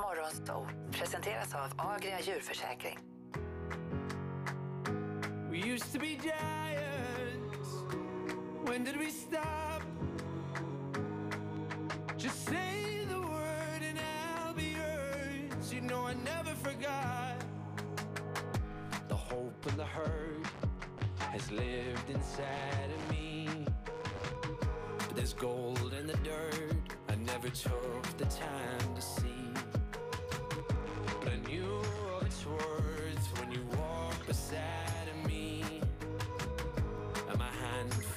Morgonzoo presenteras av Agria djurförsäkring. We used to be giants. When did we stop? Just say the word and I'll be yours. You know I never forgot. The hope and the hurt has lived inside of me. But there's gold in the dirt I never took the time to see.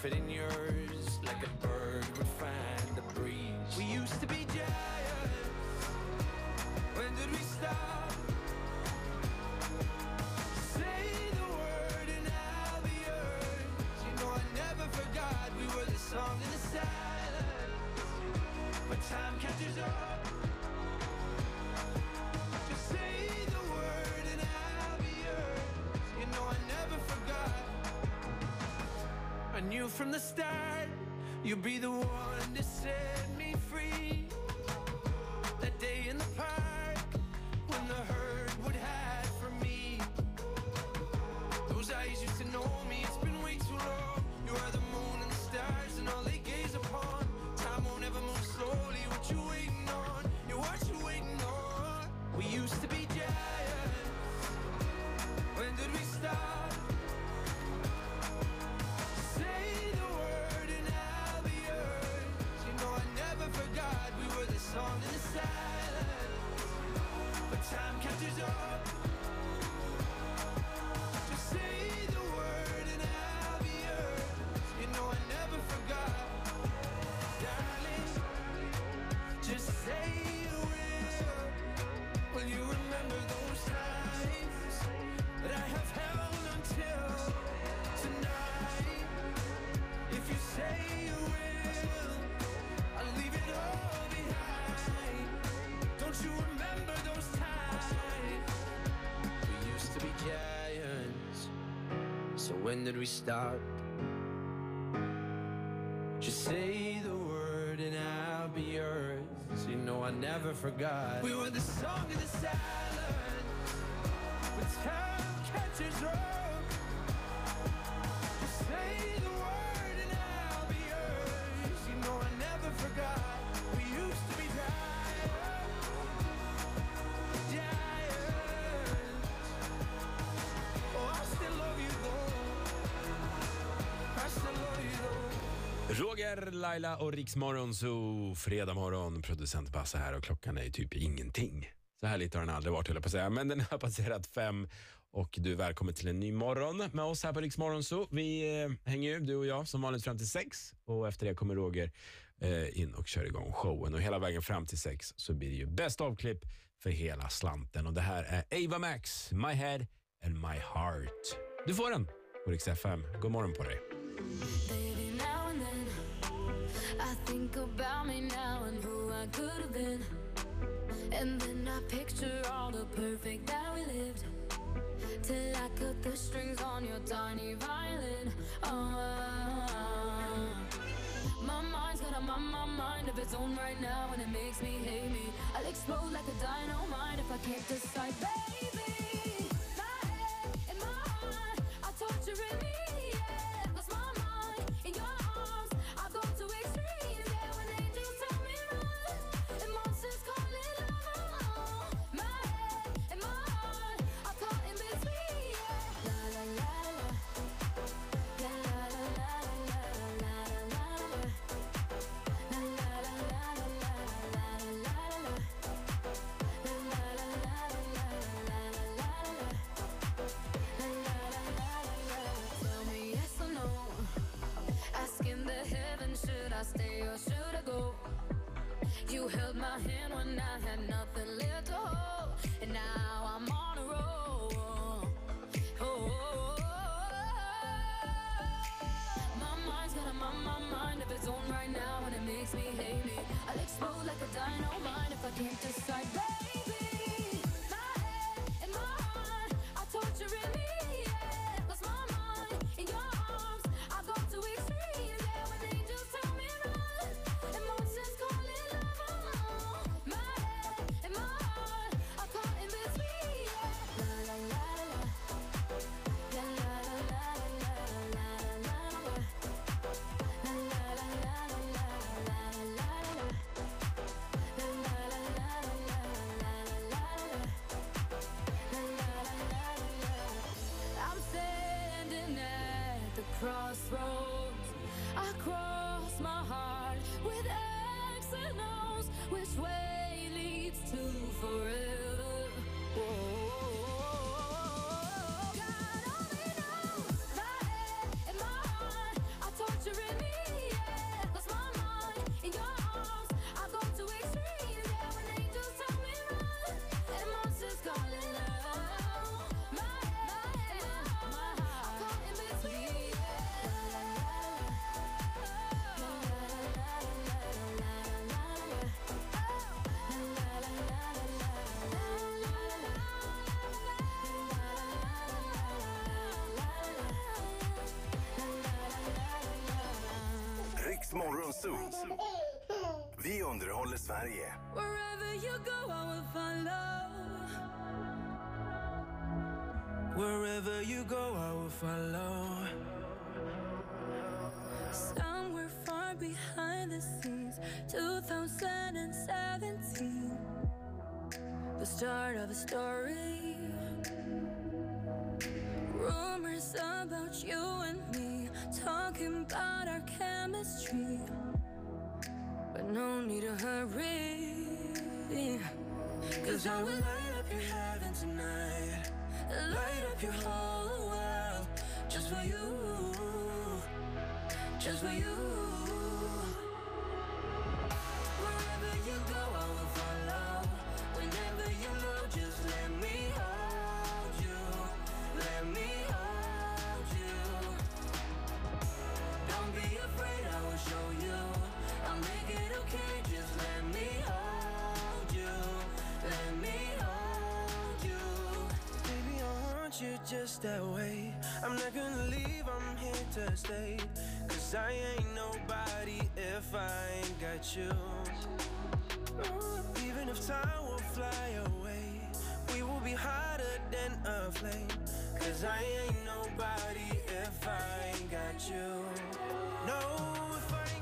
Fit in yours from the start You'll be the one to set me free. When did we stop? Just say the word and I'll be yours. You know I never forgot. We were the song of the silence. When time catches up. Roger, Laila och Riksmorgon Zoo. fredag morgon. Producent Basse här och klockan är ju typ ingenting. Så här lite har den aldrig varit höll jag på att säga. Men den har passerat fem och du är välkommen till en ny morgon med oss här på Riksmorgon Zoo. Vi eh, hänger ju, du och jag, som vanligt fram till sex och efter det kommer Roger eh, in och kör igång showen och hela vägen fram till sex så blir det ju bäst avklipp för hela slanten och det här är Ava Max, My Head and My Heart. Du får den på Rix FM. God morgon på dig. Baby, now and then I think about me now and who I could have been. And then I picture all the perfect that we lived. Till I cut the strings on your tiny violin. Oh, my mind's got a my, my mind of its own right now, and it makes me hate me. I'll explode like a dynamite if I can't decide, baby. I stay or should I go? You held my hand when I had nothing left to hold, and now I'm on a roll. Oh, oh, oh, oh. my mind's got my, my mind of its own right now, and it makes me hate me. I'll explode like a dynamite if I can't decide, crossroads. I cross my heart with X and O's. Which way leads to forever? God only knows my head and my heart are torturing me. Underhåller Wherever you go, I will follow. Wherever you go, I will follow. Somewhere far behind the scenes, 2017. The start of a story. Rumors about you and me, talking about no need to hurry. Cause I will light up your heaven tonight. Light up your whole world. Just for you. Just for you. That way. I'm not gonna leave, I'm here to stay. Cause I ain't nobody if I ain't got you. Even if time will fly away, we will be hotter than a flame. Cause I ain't nobody if I ain't got you. No, if I ain't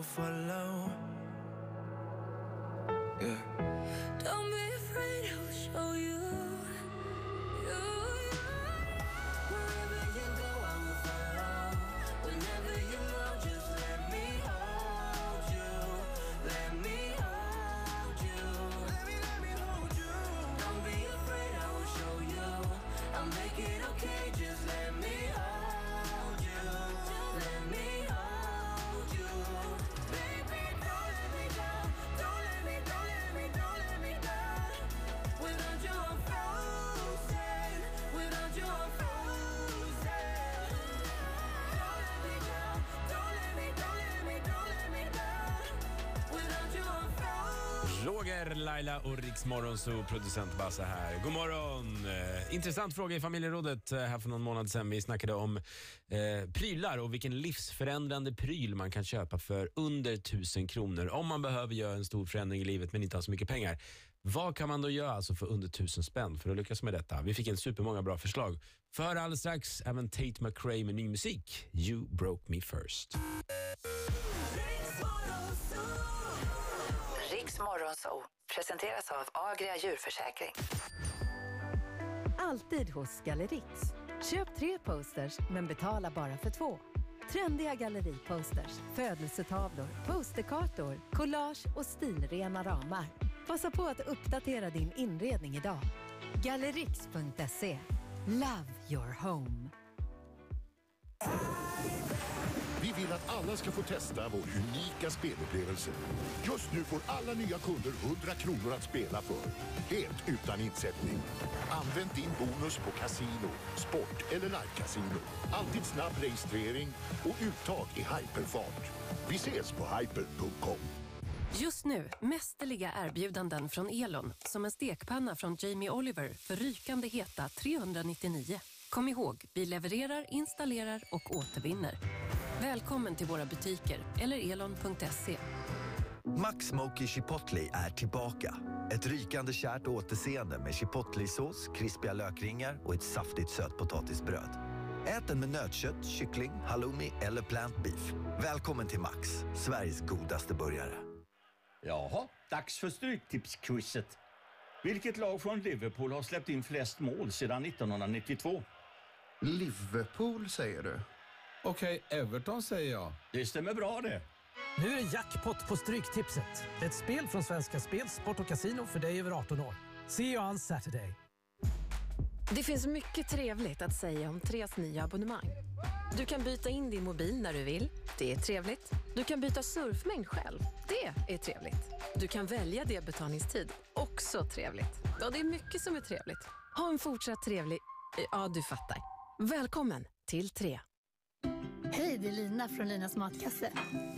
will follow. Yeah. Roger, Laila och Riks Morgonzoo, producent Basse här. God morgon! Eh, intressant fråga i familjerådet eh, här för någon månad sedan. Vi snackade om eh, prylar och vilken livsförändrande pryl man kan köpa för under 1000 kronor om man behöver göra en stor förändring i livet men inte har så mycket pengar. Vad kan man då göra alltså för under 1000 spänn för att lyckas med detta? Vi fick en supermånga bra förslag. För alldeles strax även Tate McRae med ny musik. You broke me first. Morgonzoo presenteras av Agria djurförsäkring. Alltid hos Gallerix. Köp tre posters, men betala bara för två. Trendiga galleriposters, födelsetavlor, posterkartor, collage och stilrena ramar. Passa på att uppdatera din inredning idag. Gallerix.se. Love your home. Vill att alla ska få testa vår unika spelupplevelse. Just nu får alla nya kunder 100 kronor att spela för. Helt utan insättning. Använd din bonus på casino, sport eller live-casino. Alltid snabb registrering och uttag i hyperfart. Vi ses på hyper.com. Just nu, mästerliga erbjudanden från Elon. Som en stekpanna från Jamie Oliver för rykande heta 399. Kom ihåg, vi levererar, installerar och återvinner. Välkommen till våra butiker eller elon.se. Max Smoky Chipotle är tillbaka. Ett rykande kärt återseende med chipotle-sås, krispiga lökringar och ett saftigt sötpotatisbröd. Ät den med nötkött, kyckling, halloumi eller plant beef. Välkommen till Max, Sveriges godaste burgare. Jaha, dags för Stryktipsquizet. Vilket lag från Liverpool har släppt in flest mål sedan 1992? Liverpool säger du? Okej, Everton säger jag. Det stämmer bra det. Nu är det jackpot på Stryktipset. Ett spel från Svenska Spel, Sport och Casino för dig över 18 år. See you on Saturday. Det finns mycket trevligt att säga om Tres nya abonnemang. Du kan byta in din mobil när du vill. Det är trevligt. Du kan byta surfmängd själv. Det är trevligt. Du kan välja delbetalningstid. Också trevligt. Ja, det är mycket som är trevligt. Ha en fortsatt trevlig... Ja, du fattar. Välkommen till Tre. Hej, det är Lina från Linas matkasse.